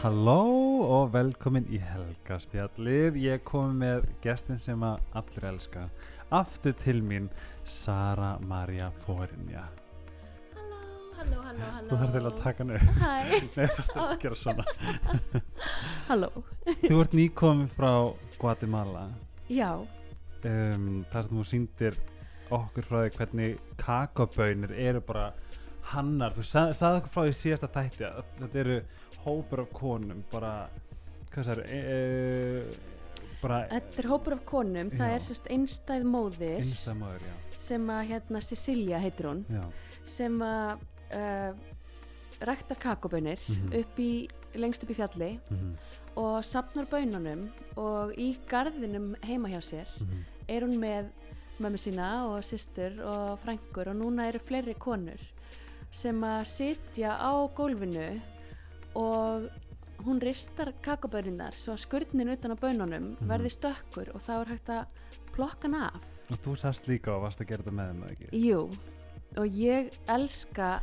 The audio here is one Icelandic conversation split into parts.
Halló og velkomin í Helgaspjallið. Ég kom með gestin sem að allir elska. Aftur til mín, Sara Maria Forinja. Halló, halló, halló, halló. Þú þarf til að taka hann upp. Hæ, Nei, þú þarf að gera svona. halló. Þú ert nýkomin frá Guatemala. Já, Um, þar sem þú sýndir okkur frá því hvernig kakobönir eru bara hannar. Þú sag, sagði okkur frá því síðasta þætti að þetta eru hópur af konum, bara, hvað það eru, e, e, bara þetta er hópur af konum, það Já. er sérst einstæð móðir einstæðmaður, já. sem að hérna Cecilia heitir hún, já. sem að uh, ræktar kakobönir Mhm. upp í, lengst upp í fjalli Mm og sapnar bönunum og í garðinum heima hjá sér -hmm. er hún með mömmu sína og systur og frængur og núna eru fleiri konur sem að sitja á gólfinu og hún ristar kakobönunar svo að skurnin utan á bönunum Mhm. verði stökkur og þá er hægt að plokka hann af. Og þú sast líka og varst að gera þetta með eða ekki? Jú, og ég elska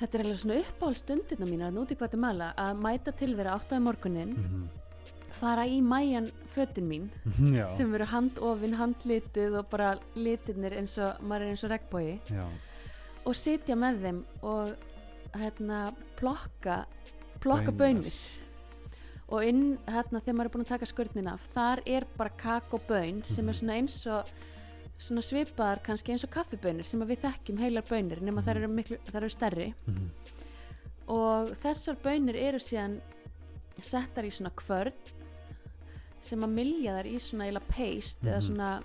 þetta er eiginlega svona uppáhaldstundina mína að núti hvað mala að mæta til þeirra áttaði morgunin Mm fara í mæjan fötin mín -hmm. sem eru handofin, handlituð og bara litirnir eins og maður er eins og regnbói já, og sitja með þeim og hérna plokka plokka bönir og inn hérna þegar maður er búin að taka skörnin af þar er bara kakobön sem er Mhm. svona eins og svona svipaðar kannski eins og kaffibönir sem við þekkjum heilar bönir nema Mhm. þær eru miklu, þær eru stærri mm og þessar bönir eru síðan settar í svona kvörn sem að milja þær í svona eila paste eða Mhm. svona,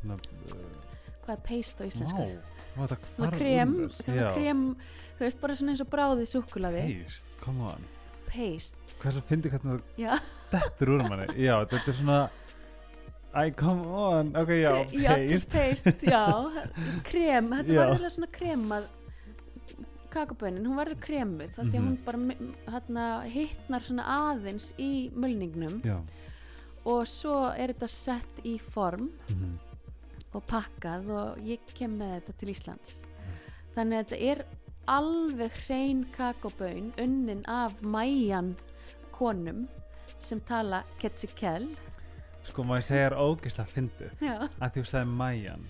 svona, uh, hvað er paste á íslensku? þetta svona krem, svona krem þú veist bara svona eins og bráði súkulaði Heist, come on. paste. Hvað svo fyndi hvernig já, þetta er úr manni? Já, þetta er svona, æ, come on, ok, já, já til paste. paste já, krem, þetta Já. var eiginlega svona kremað kakabönin, hún verður kremuð það því að Mhm. hún bara mi- hérna, hittnar svona aðeins í mulningnum. Já, og svo er þetta sett í form. Mm og pakkað og ég kem með þetta til Íslands. Þannig að þetta er alveg hrein kakobön unnin af mæjan konum sem tala ketsikell sko maður segja er ógeðslega fyndið. já, að þú sagði Mayan.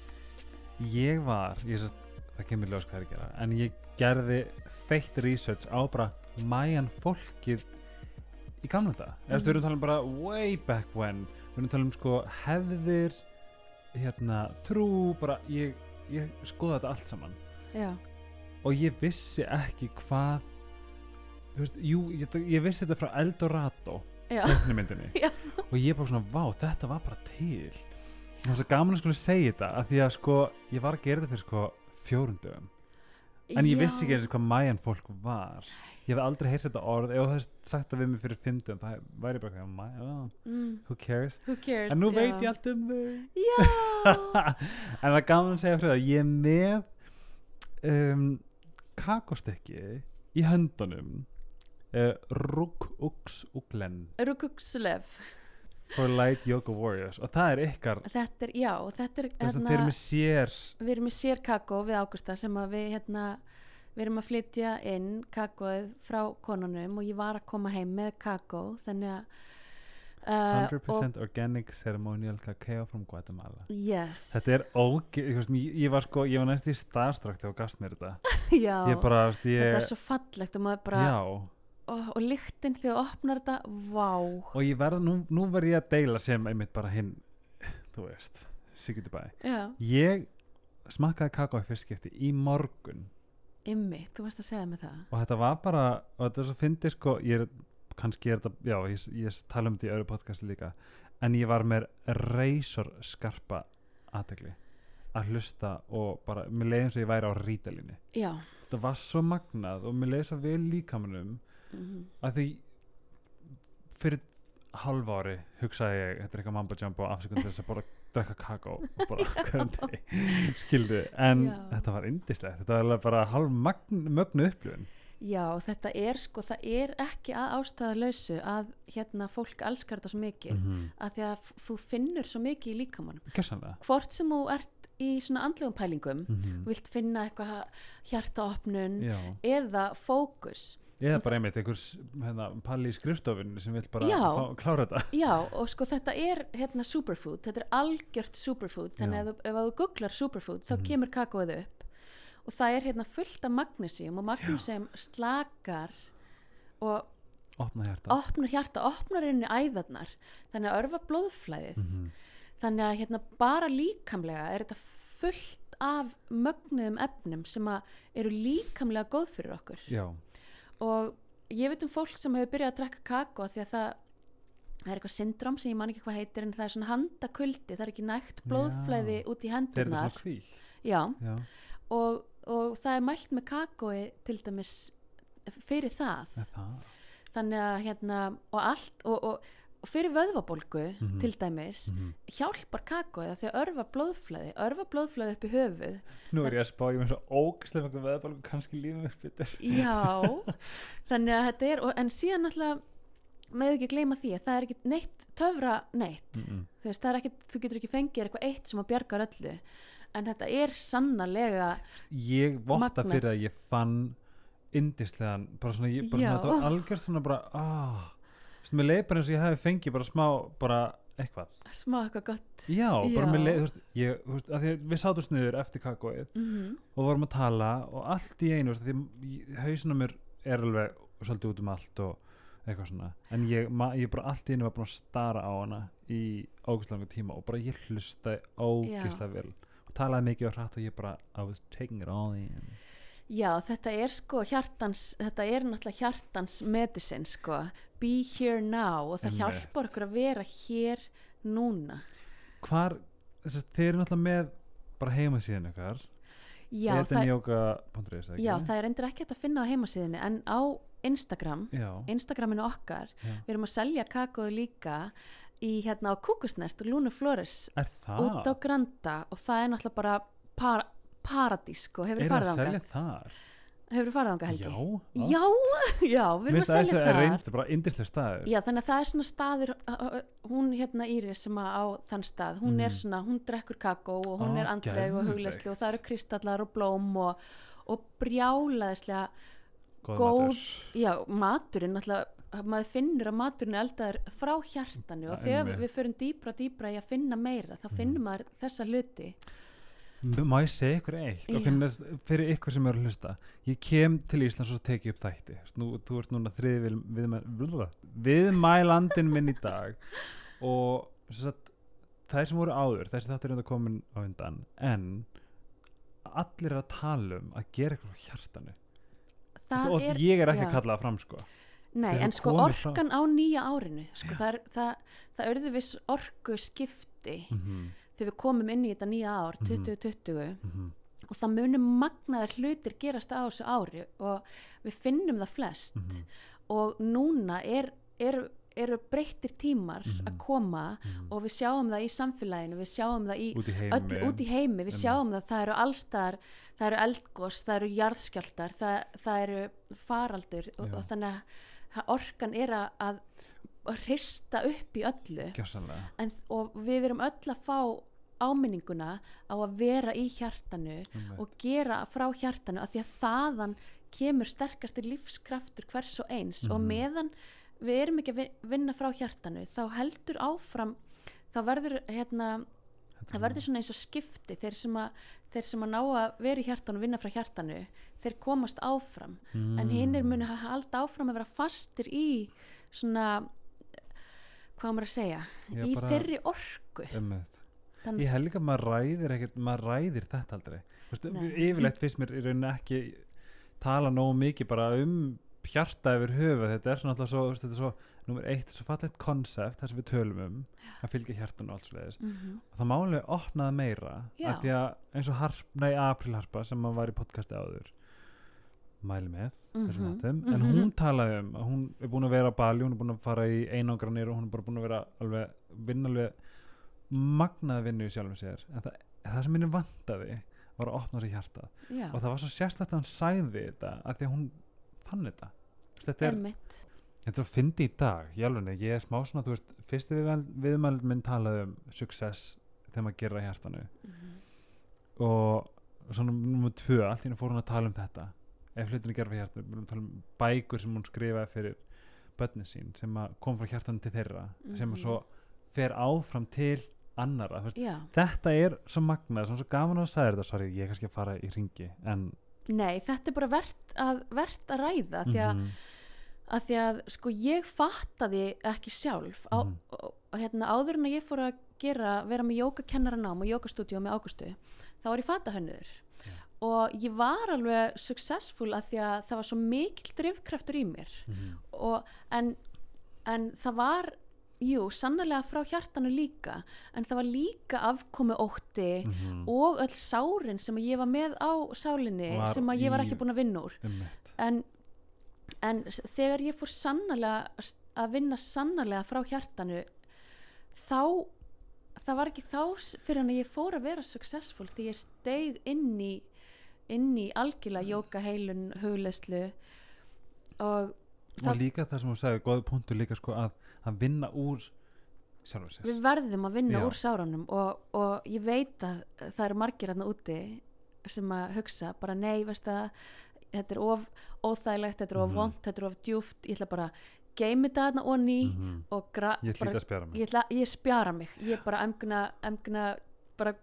Ég var ég, satt, það kemur ljós hvað er að gera en ég gerði feitt research á bara Mayan fólkið í gamla þetta mm. við erum talað um bara way back when. Við erum talað um sko hefðir hérna trú bara ég, ég skoða þetta allt saman. Já, og ég vissi ekki hvað þú veist, jú, ég, ég vissi þetta frá Eldorado já, teiknumyndinni Já. og ég bara svona, vá, þetta var bara til. Og það var svo gaman að skulle segja þetta af því að sko, ég var að gera þetta fyrir sko fjórundöfum, en ég vissi ekki eins og hvað Mayan fólk var. Ég hef aldrei heyrt þetta orð, ef þú hefst sagt það við mig fyrir fimmtum, það væri bara eitthvað, Mayan, oh, mm, who cares? Who cares? En nú já. veit ég allt um þau en það er gaman að segja fyrir það ég er með um, kakostykki í höndunum uh, Rúk Uks Light Yoga Warriors. Og það er ykkar þetta er, já, og þetta er að þeir eru með sér við erum með sér kakó við Ágústa sem við hérna við erum að flytja inn kakóið frá konunum og ég var að koma heim með kakó þannig að uh, 100% organic ceremonial cacao from Guatemala. Og, yes. Þetta er óge ég, var sko, var næst í starstruck þegar þú gafst mér þetta. Já, bara, ég, þetta er svo fallegt og maður bara já og, og lyktin þegar þú opnar þetta vá, og ég verð, nú, nú verð ég að deila sem einmitt bara hinn þú veist, Sigurði bæ. Ég smakkaði kakao í fyrst skipti í morgun. Ymmi þú varst að segja mig það. Og þetta var bara, og þetta er svo fyndi sko, ég er, kannski er þetta já, ég, ég tala um þetta í öðru podcasti líka en ég var með reysor skarpa aðtegli að hlusta og bara, mér leiði eins og ég væri á rítalinni. Já, þetta var svo magnað og mér leiði svo vel líkamunum mm að því fyrir halv ári hugsaði ég, þetta er eitthvað mambo jumbo afsökun til þess að bara drekka kakó og bara hverjum deg skildu, en Já. þetta var indislegt, þetta var bara halv mögnu upplifun. Já, þetta er sko, það er ekki að ástæða lausu að hérna fólk elskar þetta svo mikið mm að því að þú finnur svo mikið í líkamannum hvort sem þú ert í svona andlegum pælingum mm vilt finna eitthvað hjartaopnun Já, eða fókus eða bara einmitt einhvers hérna, palli í skrifstofunni sem vil bara Já. fá, klára þetta. Já, og sko þetta er hérna superfood, þetta er algjört superfood, þannig Já. að ef þú googlar superfood þá Mhm. kemur kakóið upp. Og það er hérna fullt af magnesium og magnesium slakar og opna hjarta opnar hjarta, opnar inn í æðarnar. Þannig að örfa blóðflæðið. Mhm. þannig að hérna bara líkamlega er þetta fullt af mögnuðum efnum sem eru líkamlega góð fyrir okkur. Já, og ég veit um fólk sem hefur byrjað að drekka kakó því að það það er eitthvað syndrom sem ég man ekki hvað heitir en það er svona handakuldi, það er ekki nægt blóðflæði út í kví já, já, og, og það er mælt með kakói til dæmis fyrir það. Það. Þannig að hérna og allt og, og, og fyrir vöðvabólgu Mhm. til dæmis Mhm. hjálpar kakóið því að örfa blóðflæði örfa blóðflæði upp í höfuð. Nú er ég að spá, ég með svo ógislega með veðbálgu kannski lífum upp betur. Já, þannig að þetta er og, en síðan alltaf með ekki gleyma því að það er ekki neitt töfra neitt. Mm þú veist, það er ekki, þú getur ekki fengið eitthvað eitt sem að bjargar öllu. En þetta er sannarlega ég votta fyrir að ég fann indislegan, bara svona, ég, bara Vist, mér leið bara eins og ég hefði fengið bara smá bara eitthvað, smá eitthvað gott. Já, bara Já. mér leið þú veist, ég, þú veist, að því að við sátum sniður eftir kakóið mm og vorum að tala og allt í einu, þú veist, því hausinu mér er alveg svolítið út um allt og eitthvað svona, en ég, ma, ég bara allt í einu var búin að stara á hana í ógæslega tíma og bara ég hlustaði ógæslega vel og talaði mikið og hrætt og ég bara I was taking it all in Já, þetta er sko hjartans, þetta er náttúrulega hjartans medicine sko, be here now og það Einmitt. hjálpar okkur að vera hér núna. hvar, þess að þeir eru náttúrulega með bara heima síðan ykkar það, edenyoga.is já, það er endur ekki hægt að finna á heimasíðinni en á Instagram, já, Instagraminu okkar, já. við erum að selja kakóðu líka í hérna á Kúkusnest og Lúnu Flores út á Granda og það er náttúrulega bara par, paradís sko, hefur er þú það farið að selja þar? Hefur farið þangað Helgi? já, Já, já, við erum að selja það er þar. reynd, bara indislega staður Já, þannig að það er svona staður hún hérna Íris sem að á þann stað hún er Mhm. svona, hún drekkur kakó og hún Á, er andleg og hugleysli og það eru kristallar og blóm og, og brjálaðislega góð, góð- já, maturinn alltaf maður finnur að maturinn er eldaður frá hjartanu og þegar við förum dýpra dýpra í að finna meira þá Mhm. finnum maður þessa hluti má ég segja ykkur eitt? Og hvernig, fyrir ykkur sem eru að hlusta. Ég kem til Íslands og teki upp þætti. Nú, þú ert núna þriði við, við, viðmælandin minn í dag. Og sem sagt, þær sem voru áður þessi þáttur er enda komin á undan en allir er að tala um að gera eitthvað hjartanu. Það og er, ég er ekki já. að kalla það fram sko. Nei, þegar en sko komir frá- orkan á nýja árinu sko, það, það, það örðu viss orku skipti mm þegar við komum inn í þetta nýja ár Mhm. 2020 -hmm. og það munum magnaðar hlutir gerast á þessu ári og við finnum það flest Mhm. og núna er, er, eru breyttir tímar Mhm. að koma og við sjáum það í samfélaginu við sjáum það í út í öll út í heimi við sjáum það, það eru allstaðar það eru eldgós, það eru jarðskjaldar það, það eru faraldur og, og þannig að- orkan er að hrista upp í öllu en, og við erum öll að fá áminninguna á að vera í hjartanu Einmitt. og gera frá hjartanu af því að þaðan kemur sterkasti lífskraftur hvers og eins og Mhm. meðan við erum ekki að vi- vinna frá hjartanu þá heldur áfram þá verður hérna það verður svona eins og skipti þeir sem að, þeir sem að ná að vera í hjartanu og vinna frá hjartanu þeir komast áfram en Mm. hinnir munu ha- halda áfram að vera fastir í svona hvað maður að segja? Já, í þeirri orku. Einmitt. Þannig- ég held líka að maður ræðir ekkert maður ræðir þetta aldrei. Vistu, yfirleitt finnst mér í rauninni ekki tala nógu mikið bara um hjarta yfir höfuð. Þetta er svona alltaf svo, þetta er svo nummer eitt, svo fallegt konsept það sem við tölum um að fylgja hjartan og alls leiðis mm og það máli opnaði meira Já. af því að eins og harp, nei, aprilharpa sem maður var í podcasti áður mæli með þessum Mhm, þáttum. En mhm. hún talaði um að hún er búin að vera á Bali, hún er búin að fara í einangranir og hún er bara búin að vera alveg vinna alveg magnaði vinnu í sjálfum sér. En það, það sem minni vantaði var að opna sér hjarta já, og það var svo sérstætt að hún sæði þetta að því að hún fann þetta. Þetta er, þetta er að fyndi í dag í alveg, ég er smá svona, þú veist fyrsti við, viðmæld minn talaði um success þegar maður gerir að hjartanu. Mhm. og svona nummer tvö allt í henni fór hún að tala um þetta ef hlutin er gerð frá tala um bækur sem hún skrifaði fyrir börnin sín sem kom frá hjartanu til þeirra sem að Mhm. svo fer áfram til annara þetta er svo magnað, sem svo gaman að sagði þetta sorry, ég er kannski að fara í ringi en nei, þetta er bara verðt að, vert að ræða því að, Mhm, að því að sko ég fattaði ekki sjálf á, Mhm. og, og hérna áður en að ég fór að gera, vera með jógakennaranám og jógastúdíu með Águstu þá var ég fatahönnur Já. Og ég var alveg successful að því að það var svo mikil drifkraftur í mér. Mhm, og, en, en það var jú, sannarlega frá hjartanu líka en það var líka afkomi ótti mhm, og öll sárin sem ég var með á sálinni Var sem ég var ekki búin að vinna úr. En, en þegar ég fór sannarlega s- að vinna sannarlega frá hjartanu þá það var ekki þá fyrir hann að ég fór að vera successful því ég steig inn í inn í algjörlega jóka heilun hugleyslu og og líka það sem hún sagði, góði punktur líka sko að, að vinna úr við verðum að vinna Já. úr sárunum og, og ég veit að það eru margir hérna úti sem að hugsa bara nei, veist að þetta er of óþægilegt, þetta er of Mhm. vond, þetta er of djúft ég ætla bara geimi þetta þarna og ný Mhm. og gra, ég bara, spjara ég, ætla, ég spjara mig ég bara gonna bara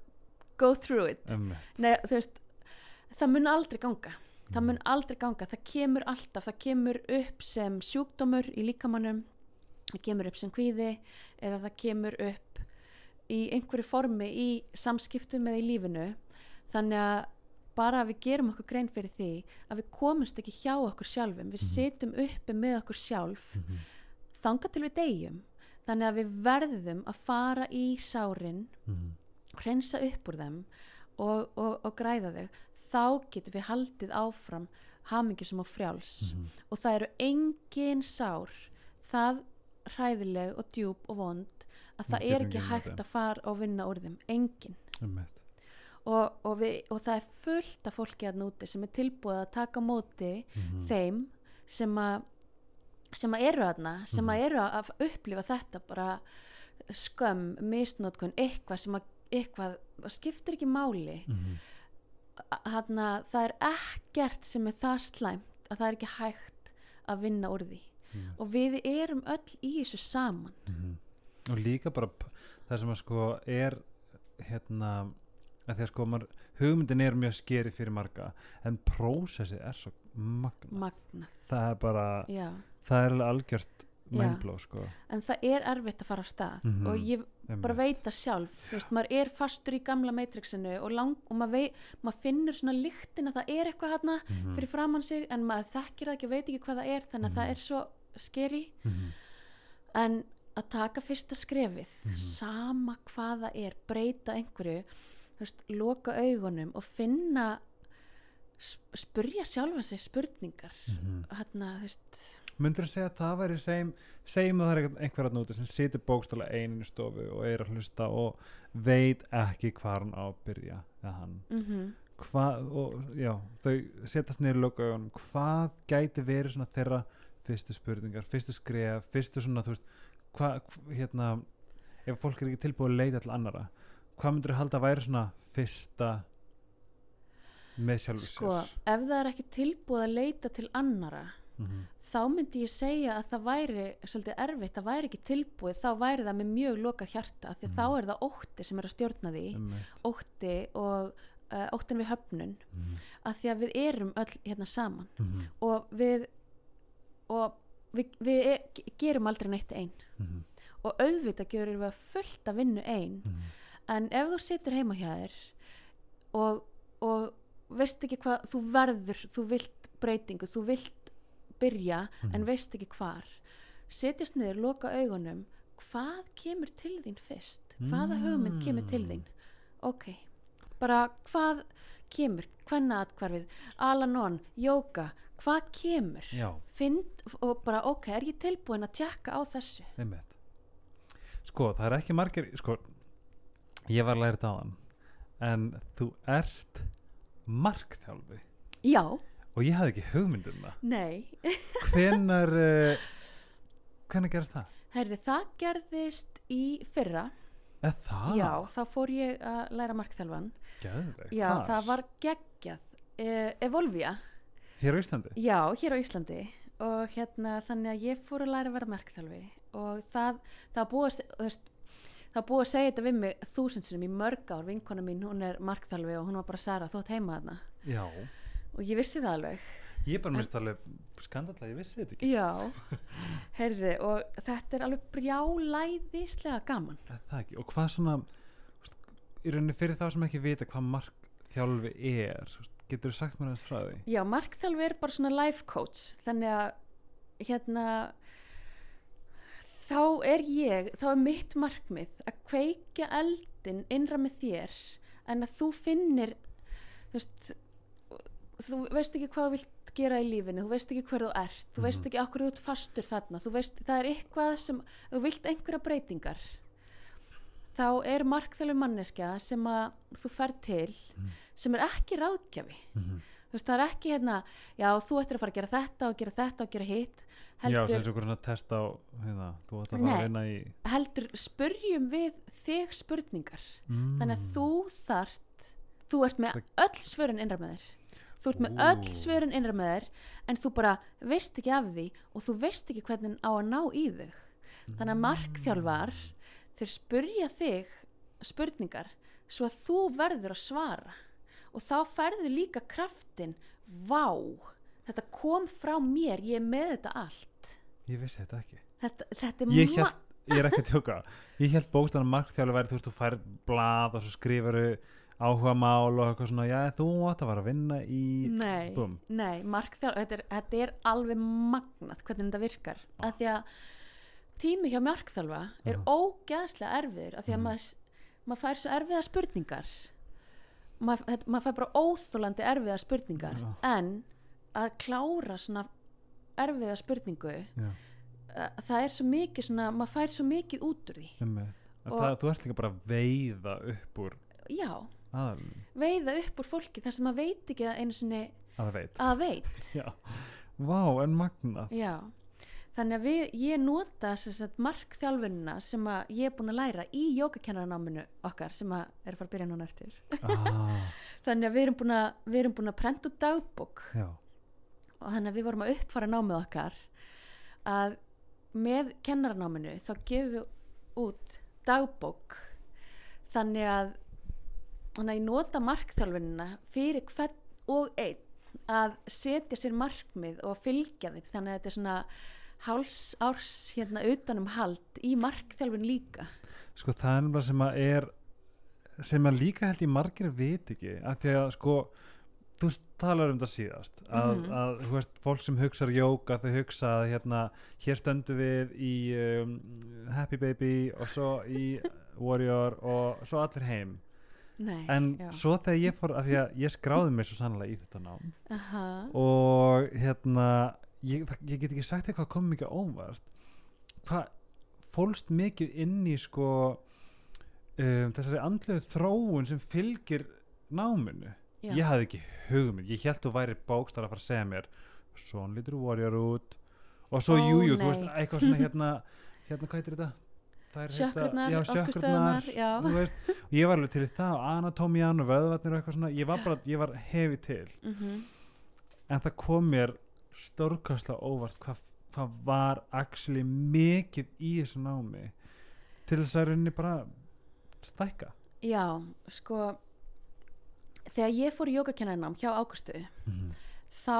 go through it nei, þú veist, það mun aldrei ganga það Mhm. mun aldrei ganga, það kemur alltaf það kemur upp sem sjúkdómur í líkamannum það kemur upp sem kvíði eða það kemur upp í einhverju formi í samskiptum eða í lífinu þannig að bara að við gerum okkur grein fyrir því að við komumst ekki hjá okkur sjálfum við Mhm. sitjum uppi með okkur sjálf Mhm. þanga til við deyjum þannig að við verðum að fara í sárin Mhm. hreinsa upp úr þeim og, og, og græða þau þá getum við haldið áfram hamingjusum og frjáls Mhm. og það eru engin sár það hræðileg og djúb og vond að það er ekki hægt að fara og vinna úr þeim engin og, og, við, og það er fullt af fólki að núti sem er tilbúið að taka á móti Mhm. þeim sem að sem að eru aðna, sem að Mhm. eru að upplifa þetta bara skömm, misnótkun, eitthvað sem að eitthvað, skiptir ekki máli Mhm. Hann það er ekkert sem er það slæmt að það er ekki hægt að vinna úr því. Mhm. og við erum öll í þessu saman. Mhm. og líka bara það sem að sko er hérna að því að sko maður, hugmyndin er mjög skeri fyrir marga en prósessi er svo magna magnað, það er bara, já. það er alveg algjört Já. mindbló sko en það er erfitt að fara af stað Mhm. og ég bara veit það sjálf þú veist, maður er fastur í gamla matrixinu og, lang, og maður, vei, maður finnur svona lyktin að það er eitthvað hérna Mhm. fyrir framann sig en maður þekkir það ekki og veit ekki hvað það er þannig að Mhm. það er svo skeri Mhm. en að taka fyrsta skrefið Mhm. sama hvað það er breyta einhverju veist, loka augunum og finna sp- spurja sjálfa sig spurningar Mhm. hérna, þú veist myndur þú segja að það væri segjum, segjum að það er einhver að núti sem situr bókstala einin í stofu og er að hlusta og veit ekki hvað hann á að byrja eða hann. Mm hvað, og já, þau setjast niður í lokaðunum, hvað gæti verið svona þeirra fyrstu spurningar fyrstu skref, fyrstu svona þú veist, hvað, hv- hérna ef fólk er ekki tilbúið að leita til annara hvað myndur þú halda að væri svona fyrsta með sjálfur sko, sér? ef það er ekki tilbúið að leita til annara Mhm, þá myndi ég segja að það væri svolítið erfitt, það væri ekki tilbúið þá væri það með mjög lokað hjarta því að Mhm. þá er það ótti sem er að stjórna því einmitt. ótti og uh, óttin við höfnun Mhm, af því að við erum öll hérna saman mhm, og við og við, við e gerum aldrei neitt einn mhm, og auðvitað gerum við fullt að vinnu einn mhm, en ef þú situr heima hjá þér og, og veist ekki hvað þú verður, þú vilt breytingu, þú vilt byrja en Mhm. veist ekki hvar. Setjast niður, loka augunum. Hvað kemur til þín fyrst? Hvaða hugmynd kemur til þín? Ok, bara hvað kemur, hvenna atkvarfið Alanon, jóka, hvað kemur? Já, finn og bara ok, er ég tilbúin að tjekka á þessu? Einmitt. Sko, það er ekki margir sko, ég var þetta á hann en þú ert markþjálfi. Já, og ég hafði ekki hugmynd um það. Nei. Hvenar uh, hvenar gerast það? Herði, það gerðist í fyrra. Eða það? já, þá fór ég að læra markþjálfan. Geðveikt, já, hvar? það var geggjað. E Evolvia hér á Íslandi? Já, hér á Íslandi. Og hérna þannig að ég fór að læra að vera markþjálfi. Og það, það búið að, það búið að segja þetta við mig þúsundsinum í mörg ár, vinkona mín, hún er markþjálfi og hún var bara Sara, þú ert heima þarna. Já, og ég vissi það alveg. Ég bara mist alveg skandalla, ég vissi þetta ekki. Já, heyrði og þetta er alveg brjálæðislega gaman. Er það ekki, og hvað svona í rauninni fyrir þá sem ekki vita hvað markþjálfi er getur þú sagt mér aðeins frá því? Já, markþjálfi er bara svona life coach. Þannig að hérna þá er ég þá er mitt markmið að kveikja eldin innra með þér en að þú finnir þú veist þú veist ekki hvað þú vilt gera í lífinu þú veist ekki hver þú ert, þú veist Mhm. ekki okkur þú ert fastur þarna, þú veist, það er eitthvað sem þú vilt einhverja breytingar þá er markþjálfi manneskja sem að þú fer til Mhm. sem er ekki ráðgjafi mm þú veist það er ekki hérna já þú ættir að fara að gera þetta og gera þetta og gera hitt já, heldur, eins og svona test á hérna, þú ætti að fara Nei. að vinna í heldur spurjum við þig spurningar mm. þannig að þú þart þú ert með Það- öll með þér þú ert með öll svörin innra með þér en þú bara veist ekki af því og þú veist ekki hvernig á að ná í þig. Þannig að markþjálfar þeir spurja þig spurningar svo að þú verður að svara. Og þá færðu líka kraftin vá, þetta kom frá mér ég er með þetta allt. Ég vissi þetta ekki. Þetta, þetta er ég, held, ég er ekki að tjóka. Ég held bókstæðan markþjálfi væri þú veist þú færð blað og svo skrifaru áhuga mál og eitthvað svona já þú átt að fara að vinna í Nei, Búmm. nei, markþjálf þetta er, þetta er alveg magnað hvernig þetta virkar að því að tími hjá markþjálfa er Já. ógeðslega erfiður af því að Mhm. maður, maður fær svo erfiða spurningar maður, þetta, maður fær bara óþólandi erfiða spurningar Já. en að klára svona erfiða spurningu já, uh, það er svo mikið svona, maður fær svo mikið út úr því Og- það, þú ert líka bara að veiða upp úr já, aðalinn veiða upp úr fólki þar sem maður veit ekki að einu sinni að veit. að veit. Vá en magna Já, þannig að við, ég nota markþjálfunina sem að ég er búin að læra í jógakennaranáminu okkar sem að er að fara að byrja núna eftir. ah, Þannig að við erum búin að, við erum búin að prenta út dagbók. Já, og þannig að við vorum að uppfara námið okkar að með kennaranáminu þá gefum við út dagbók þannig að þannig að ég nota markþjálfunina fyrir hvern og einn að setja sér markmið og fylgja þeim. Þannig að þetta er svona háls árs hérna utanum hald í markþjálfun líka. Sko það er nefnilega sem að er sem að líka held ég margir veit ekki af því að sko þú talar um það síðast að, Mhm. að þú veist, fólk sem hugsa jóga þau hugsa að hérna hér stöndum við í um, Happy Baby og svo í Warrior og svo allir heim Nei, en já. svo þegar ég fór af því að ég skráði mig svo sannlega í þetta nám Aha. og hérna ég, ég get ekki sagt eitthvað kom mikið óvart hvað fólst mikið inn í sko um, þessari andlegu þróun sem fylgir náminu Já. ég hafði ekki hugmynd, ég held þú væri bókstar að fara að segja mér svon lítur warrior út og svo jújú, þú nei. veist, eitthvað svona hérna hérna, hvað heitir þetta? Sjökkurnar, og ég var alveg til það og anatómian og vöðvarnir og eitthvað svona. Ég var bara, ég var hefi til. Mm en það kom mér stórkastlega óvart hvað hva var actually mikið í þessu námi til þess að rauninni bara stækka. Já, sko þegar ég fór í jógakennarnám hjá Águstu þá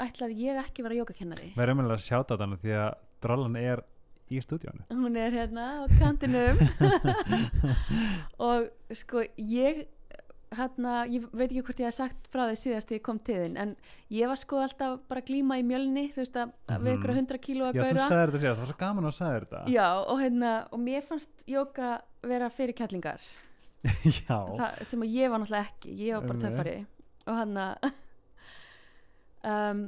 ætlaði ég ekki vera jógakennari. Við erum alveg að sjáta þannig því að drallan er í stúdíónu hún er hérna á kantinum og sko ég hérna, ég veit ekki hvort ég hef sagt frá því síðast þegar ég kom til þinn en ég var sko alltaf bara glíma í mjölni þú veist að Mhm. við ykkur að hundra kíló að já, þú sagðir þetta síðan, það var svo gaman að sagðir þetta já og hérna og mér fannst jóka vera fyrir kællingar já. það, sem að ég var náttúrulega ekki ég var bara Einmitt. töffari og hann að um,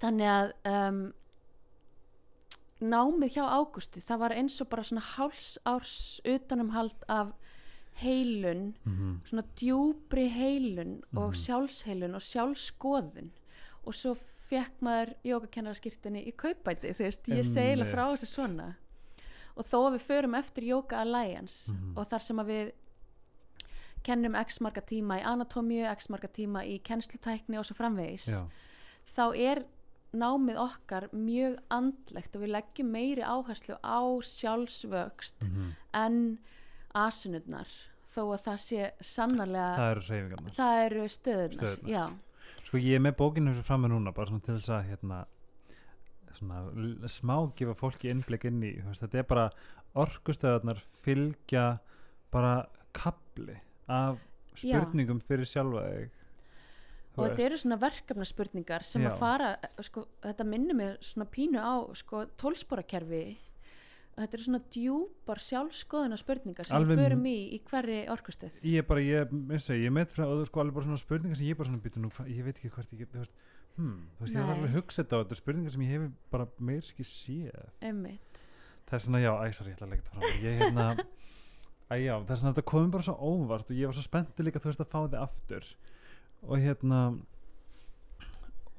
þannig að um, námið hjá Ágústu það var eins og bara svona háls árs utanumhald af heilun Mhm. svona djúbri heilun og Mhm. sjálfsheilun og sjálfskoðun og svo fekk maður jógakennaraskirtinni í kaupæti þú veist, ég eiginlega frá þessu svona og þó að við förum eftir Yoga Alliance Mhm. og þar sem að við kennum x marga tíma í anatómíu, x marga tíma í kennslutækni og svo framvegis já, þá er námið okkar mjög andlegt og við leggjum meiri áherslu á sjálfsvöxt Mhm. en asunurnar þó að það sé sannarlega það eru reyfingarnar það eru stöðunar, Stöðurnar. já, sko ég er með bókinu fyrir fram með núna bara til þess að hérna svona smá gefa fólki innblik inn í veist, þetta er bara orkustöðarnar fylgja bara kapli af Já. spurningum fyrir sjálfa þig og þetta eru svona verkefnaspurningar sem Já. að fara, sko, þetta minnir mér svona pínu á sko, tólsporakerfi þetta eru svona djúpar sjálfskoðuna spurningar sem Alveg við förum í í hverri orkustöð ég er bara, ég, eins og ég, ég met frá sko alveg bara svona spurningar sem ég bara svona býta nú, ég veit ekki hvort ég get, þú veist hmm, þú veist, ég var Nei. alveg að hugsa þetta á þetta spurningar sem ég hef bara meir sér ekki séð. Einmitt, það er svona, já, æ, sorry, ég ætla að leggja þetta fram ég hérna, æ, já, það er svona þetta komið bara svo óvart og ég var svo spennti líka, þú veist, að fá þið aftur og hérna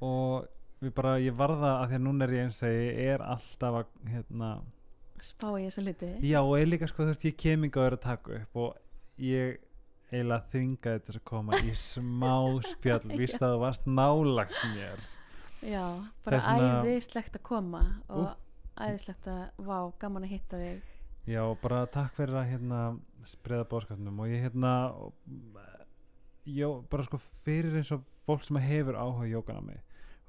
og við bara, ég varða að því að núna er ég eins og ég er alltaf að, hérna spá í þessa hluti. Já, og ég líka, sko, þú veist, ég kem inga að vera að taka upp og ég eiginlega þvingaði þess að koma í smá spjall, víst að þú varst nálagt mér. Já, bara vegna- æðislegt að koma og æðislegt að, vá, gaman að hitta þig. Já, bara takk fyrir að hérna spreða bóðskapnum og ég hérna já, bara sko fyrir eins og fólk sem hefur áhuga í jókana mig.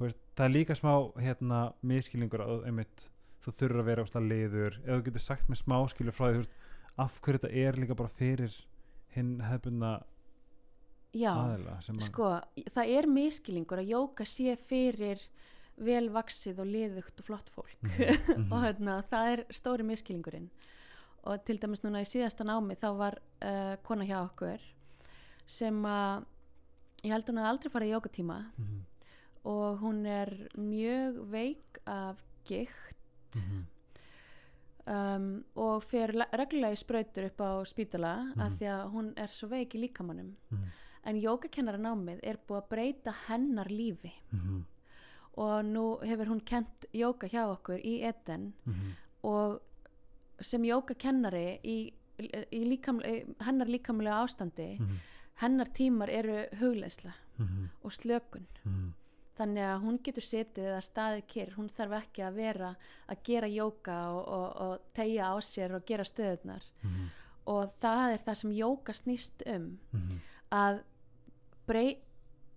Veist, það er líka smá hérna miskilningur að einmitt þú þurfur að vera ástæða liður. Eða þú getur sagt með smáskilu frá því veist, af hverju þetta er líka bara fyrir hinn hefbundna já, aðila sko, það er miskilingur að jóka sé fyrir vel vaksið og liðugt og flott fólk. Mhm, og hérna, það er stóri miskilingurinn og til dæmis núna í síðasta námi þá var uh, kona hjá okkur sem að ég held hún að aldrei fara í jókatíma mhm, og hún er mjög veik af gikt. Mhm, um, og fer le- reglulega í sprautur upp á spítala af Mhm. því að hún er svo veik í líkamannum mhm, en jógakennara námið er búið að breyta hennar lífi. Mhm, og nú hefur hún kent jóka hjá okkur í mhm, og sem jógakennari í, í líkamle, í hennar líkamlega ástandi hennar tímar eru hugleisla mhm, og slökun. Mhm, þannig að hún getur setið eða staðið kyrr hún þarf ekki að vera að gera jóka og, og, og tegja á sér og gera stöðunar mhm, og það er það sem jóka snýst um mhm, að brey,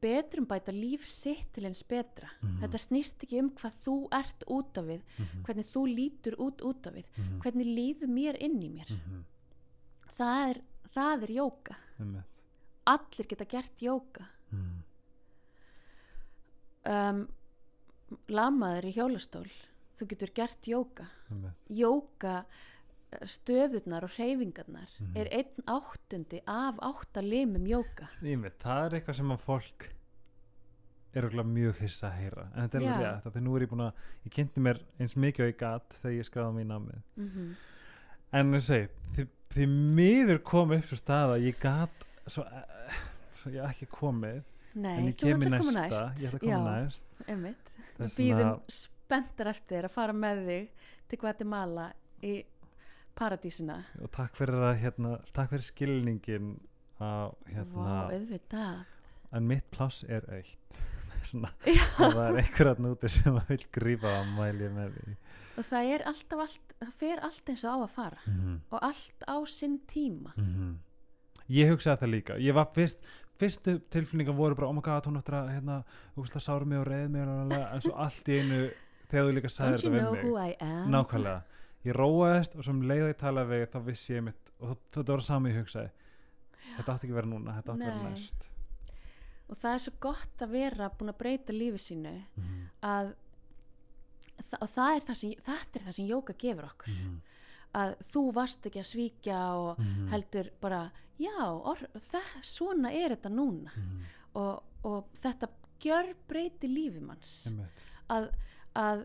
betrum bæta líf sitt til eins betra. Mhm. þetta snýst ekki um hvað þú ert út af við mhm, hvernig þú lítur út út af við. Hvernig líður mér inn í mér. Það er, það er jóka einmitt, allir geta gert jóka mhm, um, lamaður í hjólastól þú getur gert jóka jóka eh, stöðurnar og hreyfingarnar Mhm. er einn áttundi af átta limum jóka það er eitthvað sem að fólk er okkur mjög hissa að heyra en þetta er alveg rétt, því nú er ég búin að ég kynnti mér eins mikið og ég gat þegar ég skráði mér í námið. Mm en ég segi, því, því miður kom upp svo stað að ég gat svo, svo ég ekki komið nei, en ég þú kem í ætlar að koma næsta. næst. Ég ætla að koma næst. við býðum vegna- spenntar eftir að fara með þig til Guatemala í paradísina. Og takk fyrir að hérna, takk fyrir skilningin á hérna, auðvitað. En mitt pláss er aukt ef það er einhver að núti sem að vil grípa á mæli með því. Og það er alltaf allt, það fer allt eins og á að fara. Mm -hmm. og allt á sinn tíma. Mhm. Ég hugsaði það líka. Ég var fyrst fyrstu tilfinningar voru bara oh my god, hún áttur að hérna, sára mig og reyð mig en svo allt í einu þegar þú líka sagði þetta við mig. nákvæmlega, ég róaðist og sem leiði ég talaði við þá vissi ég mitt og þetta var sami ég hugsaði. Þetta átti ekki að vera núna, þetta átti að vera næst. Og það er svo gott að vera búin að breyta lífi sínu Mhm, að þa og það er það sem, þetta er það sem jóka gefur okkur. Mhm, að þú varst ekki að svíkja og mhm, heldur bara já, or, það, svona er þetta núna. Mhm, og, og þetta gjör breyti lífi manns. Einmitt, að, að,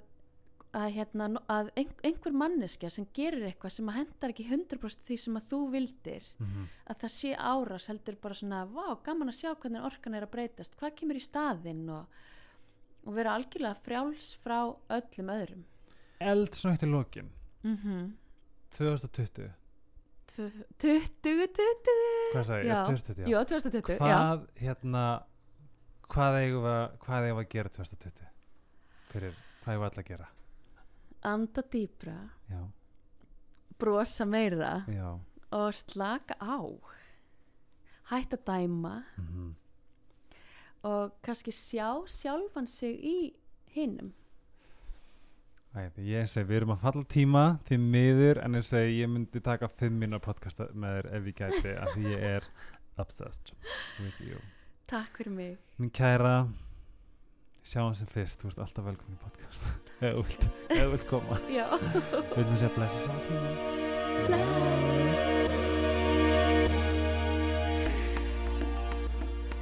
að, hérna, að ein, einhver manneskja sem gerir eitthvað sem að hendar ekki 100% því sem að þú vildir mhm, að það sé árás heldur bara svona vá, gaman að sjá hvernig orkan er að breytast. Hvað kemur í staðinn og, og vera algjörlega frjáls frá öllum öðrum. Eldsnögt í lokin. Mm -hmm. 2020, 2020 hvað sagði ég, Já. 2020 já. já, 2020 já. hvað hérna hvað eigum við, að- hvað eigum við að gera 2020 fyrir, hvað eigum við alltaf að gera? Anda dýpra. Já, brosa meira. Já. Og slaka á. Hætta að dæma. Mm og kannski sjá sjálfan sig í hinnum Æ, ég segi, við erum að falla tíma því miður, en ég segi, ég myndi taka fimm minna podcast með þér ef ég gæti af því ég er obsessed with you. Takk fyrir mig. Mín kæra sjáum sem fyrst, þú ert alltaf velkomin í podcast. Eða þú vilt, koma. Já. Við viljum segja blessa saman tíma. Bless